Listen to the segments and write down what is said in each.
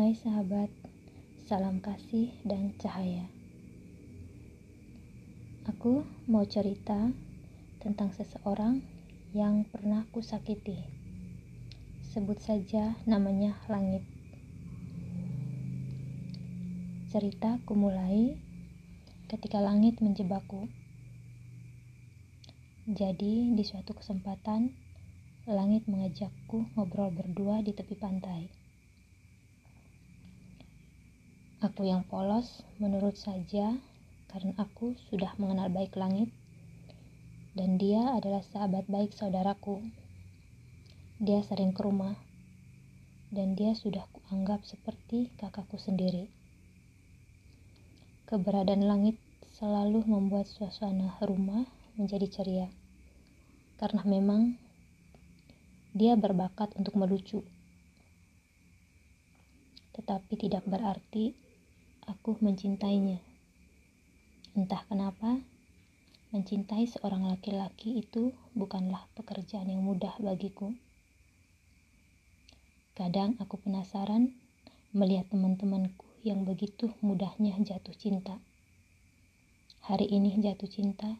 Hai sahabat, salam kasih dan cahaya. Aku mau cerita tentang seseorang yang pernah kusakiti. Sebut saja namanya Langit. Cerita kumulai ketika langit menjebakku. Jadi, di suatu kesempatan, langit mengajakku ngobrol berdua di tepi pantai. Aku yang polos menurut saja karena aku sudah mengenal baik langit dan dia adalah sahabat baik saudaraku. Dia sering ke rumah dan dia sudah kuanggap seperti kakakku sendiri. Keberadaan langit selalu membuat suasana rumah menjadi ceria karena memang dia berbakat untuk melucu. Tetapi tidak berarti aku mencintainya. Entah kenapa, mencintai seorang laki-laki itu bukanlah pekerjaan yang mudah bagiku. Kadang aku penasaran melihat teman-temanku yang begitu mudahnya jatuh cinta. Hari ini jatuh cinta,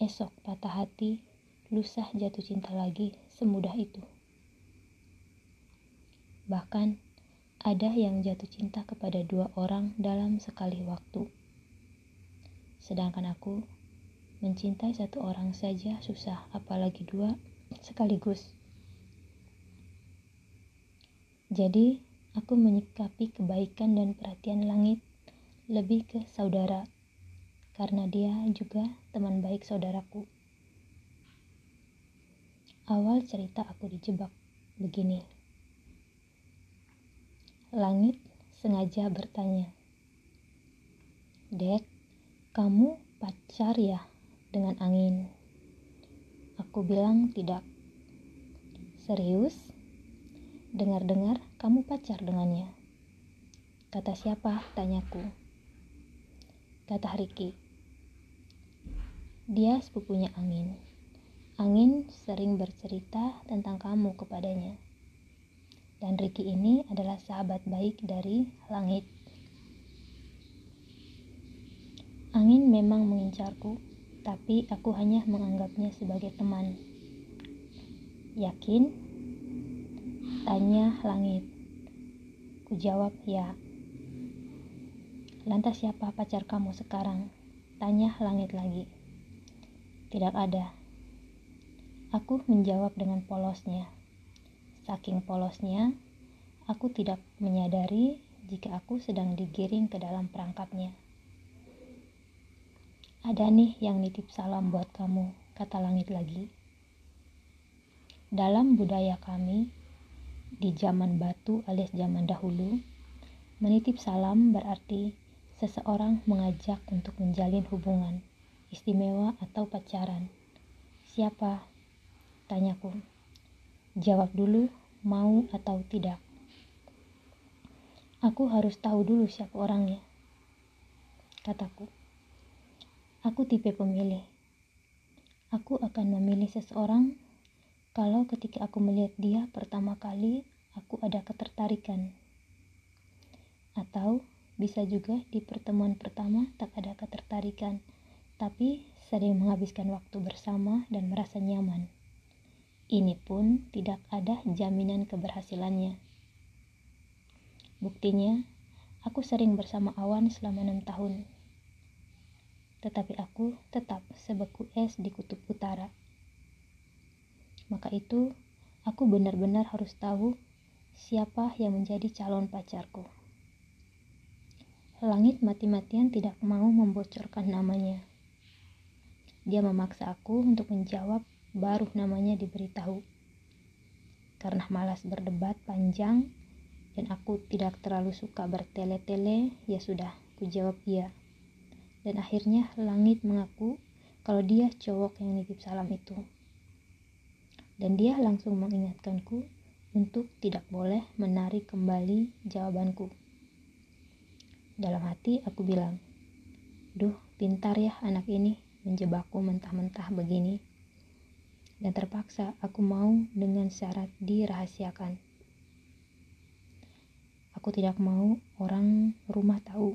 esok patah hati, lusa jatuh cinta lagi, semudah itu. Bahkan ada yang jatuh cinta kepada dua orang dalam sekali waktu. Sedangkan aku mencintai satu orang saja susah, apalagi dua sekaligus. Jadi, aku menyikapi kebaikan dan perhatian langit lebih ke saudara, karena dia juga teman baik saudaraku. Awal cerita aku dijebak begini. Langit sengaja bertanya, Dek, kamu pacar ya dengan angin? Aku bilang tidak. Serius? Dengar-dengar kamu pacar dengannya. Kata siapa? Tanyaku. Kata Riki. Dia sepupunya Angin. Angin sering bercerita tentang kamu kepadanya. Dan Ricky ini adalah sahabat baik dari langit. Angin memang mengincarku, tapi aku hanya menganggapnya sebagai teman. Yakin? Tanya langit. Ku jawab ya. Lantas siapa pacar kamu sekarang? Tanya langit lagi. Tidak ada. Aku menjawab dengan polosnya. Saking polosnya, aku tidak menyadari jika aku sedang digiring ke dalam perangkapnya. Ada nih yang nitip salam buat kamu, kata langit lagi. Dalam budaya kami, di zaman batu alias zaman dahulu, menitip salam berarti seseorang mengajak untuk menjalin hubungan, istimewa atau pacaran. Siapa? Tanyaku. Jawab dulu, mau atau tidak. Aku harus tahu dulu siapa orangnya, kataku. Aku tipe pemilih. Aku akan memilih seseorang kalau ketika aku melihat dia pertama kali aku ada ketertarikan. Atau bisa juga di pertemuan pertama tak ada ketertarikan, tapi sering menghabiskan waktu bersama dan merasa nyaman. Ini pun tidak ada jaminan keberhasilannya. Buktinya, aku sering bersama Awan selama enam tahun. Tetapi aku tetap sebeku es di kutub utara. Maka itu, aku benar-benar harus tahu siapa yang menjadi calon pacarku. Langit mati-matian tidak mau membocorkan namanya. Dia memaksa aku untuk menjawab baru namanya diberitahu. Karena malas berdebat panjang dan aku tidak terlalu suka bertele-tele, ya sudah, ku jawab iya. Dan akhirnya langit mengaku kalau dia cowok yang nitip salam itu. Dan dia langsung mengingatkanku untuk tidak boleh menarik kembali jawabanku. Dalam hati aku bilang, Duh, pintar ya anak ini menjebakku mentah-mentah begini dan terpaksa aku mau dengan syarat dirahasiakan. aku tidak mau orang rumah tahu.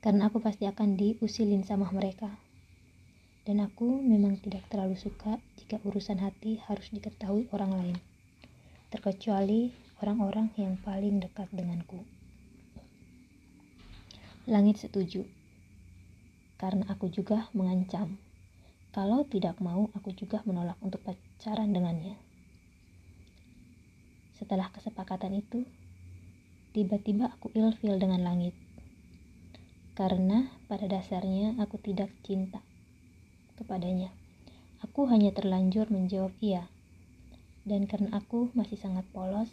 Karena aku pasti akan diusilin sama mereka. Dan aku memang tidak terlalu suka jika urusan hati harus diketahui orang lain. Terkecuali orang-orang yang paling dekat denganku. Langit setuju. Karena aku juga mengancam. Kalau tidak mau, aku juga menolak untuk pacaran dengannya. Setelah kesepakatan itu, tiba-tiba aku ilfil dengan langit. Karena pada dasarnya aku tidak cinta kepadanya. Aku hanya terlanjur menjawab iya. Dan karena aku masih sangat polos,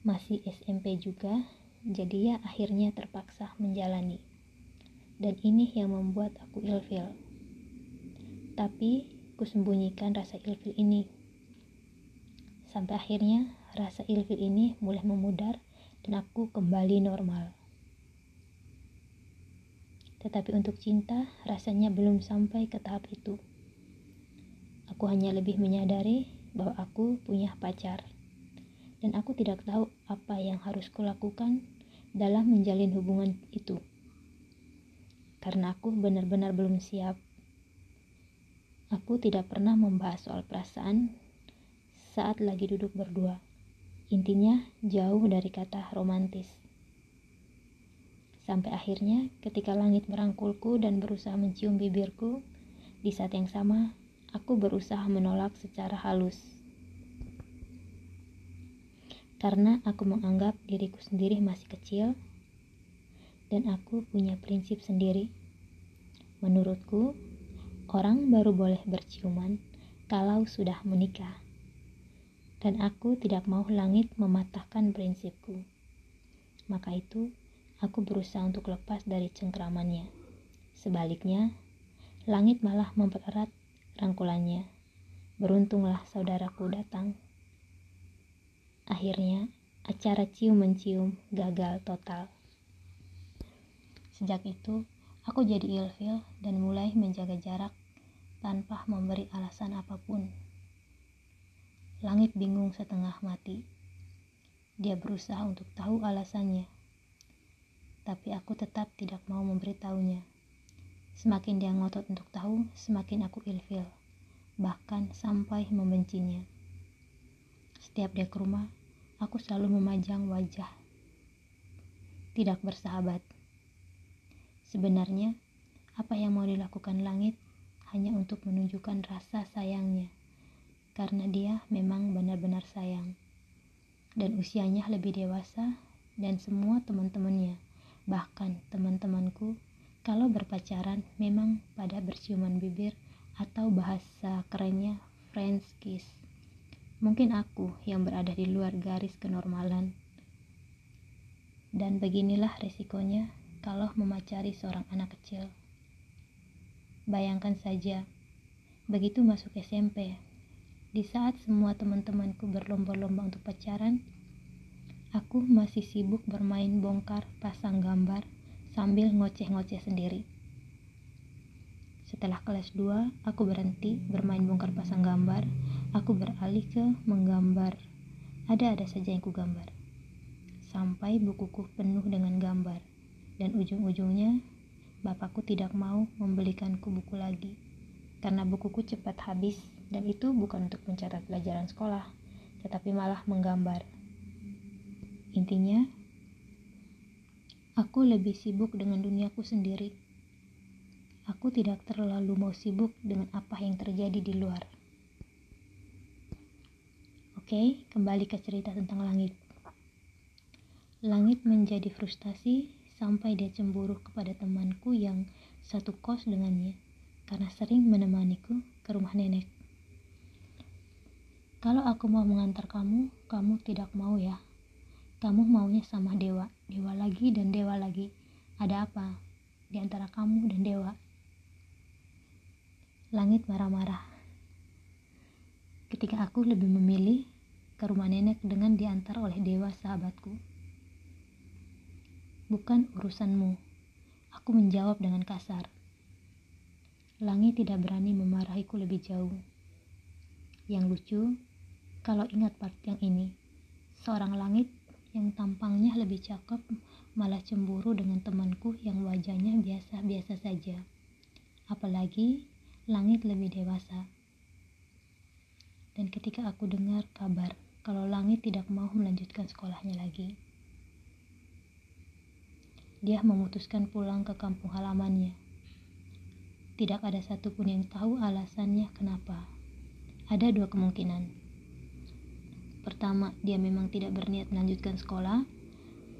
masih SMP juga, jadi ya akhirnya terpaksa menjalani. Dan ini yang membuat aku ilfil. Tapi kusembunyikan rasa ilfil ini. Sampai akhirnya rasa ilfil ini mulai memudar dan aku kembali normal. Tetapi untuk cinta rasanya belum sampai ke tahap itu. Aku hanya lebih menyadari bahwa aku punya pacar dan aku tidak tahu apa yang harus kulakukan dalam menjalin hubungan itu. Karena aku benar-benar belum siap. Aku tidak pernah membahas soal perasaan saat lagi duduk berdua. Intinya jauh dari kata romantis. Sampai akhirnya ketika langit merangkulku dan berusaha mencium bibirku, di saat yang sama aku berusaha menolak secara halus karena aku menganggap diriku sendiri masih kecil dan aku punya prinsip sendiri. Menurutku, orang baru boleh berciuman kalau sudah menikah. Dan aku tidak mau langit mematahkan prinsipku. Maka itu, aku berusaha untuk lepas dari cengkramannya. Sebaliknya, langit malah mempererat rangkulannya. Beruntunglah saudaraku datang Akhirnya, acara cium-mencium gagal total. Sejak itu, aku jadi ilfil dan mulai menjaga jarak tanpa memberi alasan apa pun. Langit bingung setengah mati. Dia berusaha untuk tahu alasannya, tapi aku tetap tidak mau memberitahunya. Semakin dia ngotot untuk tahu, semakin aku ilfil, bahkan sampai membencinya. Setiap dia ke rumah, aku selalu memajang wajah tidak bersahabat. Sebenarnya, apa yang mau dilakukan langit hanya untuk menunjukkan rasa sayangnya, karena dia memang benar-benar sayang. Dan usianya lebih dewasa dan semua teman-temannya, bahkan teman-temanku, kalau berpacaran memang pada berciuman bibir atau bahasa kerennya French kiss. Mungkin aku yang berada di luar garis kenormalan. Dan beginilah resikonya kalau memacari seorang anak kecil. Bayangkan saja, begitu masuk SMP, di saat semua teman-temanku berlomba-lomba untuk pacaran, aku masih sibuk bermain bongkar pasang gambar sambil ngoceh-ngoceh sendiri. Setelah kelas 2, aku berhenti bermain bongkar pasang gambar Aku beralih ke menggambar. Ada-ada saja yang kugambar. Sampai bukuku penuh dengan gambar. Dan ujung-ujungnya, bapakku tidak mau membelikanku buku lagi. Karena bukuku cepat habis dan itu bukan untuk mencatat pelajaran sekolah, tetapi malah menggambar. Intinya, aku lebih sibuk dengan duniaku sendiri. Aku tidak terlalu mau sibuk dengan apa yang terjadi di luar. Oke, kembali ke cerita tentang langit. Langit menjadi frustasi sampai dia cemburu kepada temanku yang satu kos dengannya karena sering menemaniku ke rumah nenek. Kalau aku mau mengantar kamu, kamu tidak mau ya. Kamu maunya sama dewa, dewa lagi dan dewa lagi. Ada apa di antara kamu dan dewa? Langit marah-marah. Ketika aku lebih memilih ke rumah nenek dengan diantar oleh dewa sahabatku. Bukan urusanmu, aku menjawab dengan kasar. Langit tidak berani memarahiku lebih jauh. Yang lucu, kalau ingat part yang ini, seorang langit yang tampangnya lebih cakep malah cemburu dengan temanku yang wajahnya biasa-biasa saja. Apalagi langit lebih dewasa. Dan ketika aku dengar kabar kalau langit tidak mau melanjutkan sekolahnya lagi, dia memutuskan pulang ke kampung halamannya. Tidak ada satupun yang tahu alasannya kenapa. Ada dua kemungkinan Pertama, dia memang tidak berniat melanjutkan sekolah.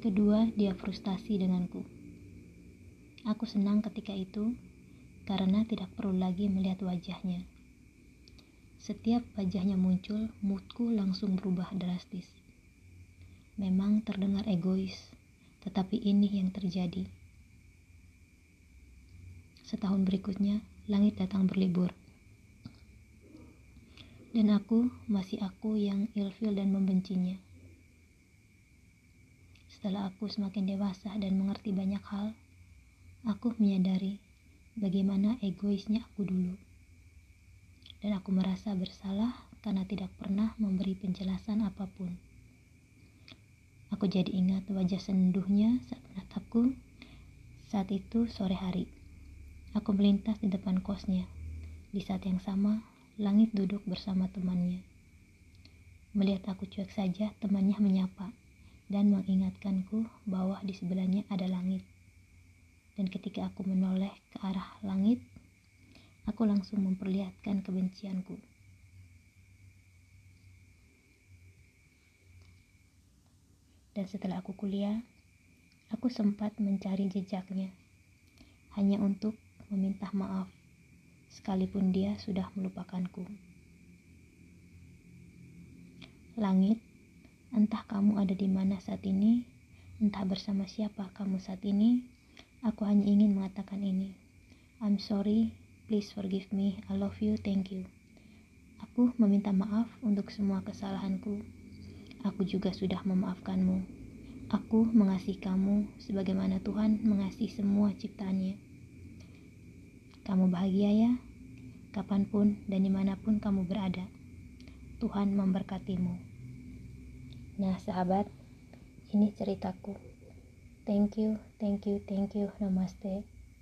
Kedua, dia frustasi denganku. Aku senang ketika itu karena tidak perlu lagi melihat wajahnya. Setiap wajahnya muncul, moodku langsung berubah drastis. Memang terdengar egois, tetapi ini yang terjadi. Setahun berikutnya, langit datang berlibur dan aku masih aku yang ilfil dan membencinya. Setelah aku semakin dewasa dan mengerti banyak hal, aku menyadari bagaimana egoisnya aku dulu. Dan aku merasa bersalah karena tidak pernah memberi penjelasan apa pun. Aku jadi ingat wajah senduhnya saat menatapku. Saat itu sore hari. Aku melintas di depan kosnya. Di saat yang sama, Langit duduk bersama temannya. Melihat aku cuek saja, temannya menyapa dan mengingatkanku bahwa di sebelahnya ada langit. Dan ketika aku menoleh ke arah langit, aku langsung memperlihatkan kebencianku. Dan setelah aku kuliah, aku sempat mencari jejaknya hanya untuk meminta maaf sekalipun dia sudah melupakanku. Langit, entah kamu ada di mana saat ini, entah bersama siapa kamu saat ini, aku hanya ingin mengatakan ini. I'm sorry, please forgive me, I love you, thank you. Aku meminta maaf untuk semua kesalahanku. Aku juga sudah memaafkanmu. Aku mengasihi kamu sebagaimana Tuhan mengasihi semua ciptaannya. Kamu bahagia ya? kapan pun dan di mana pun kamu berada. Tuhan memberkatimu. Nah, sahabat, ini ceritaku. Thank you, thank you, thank you. Namaste.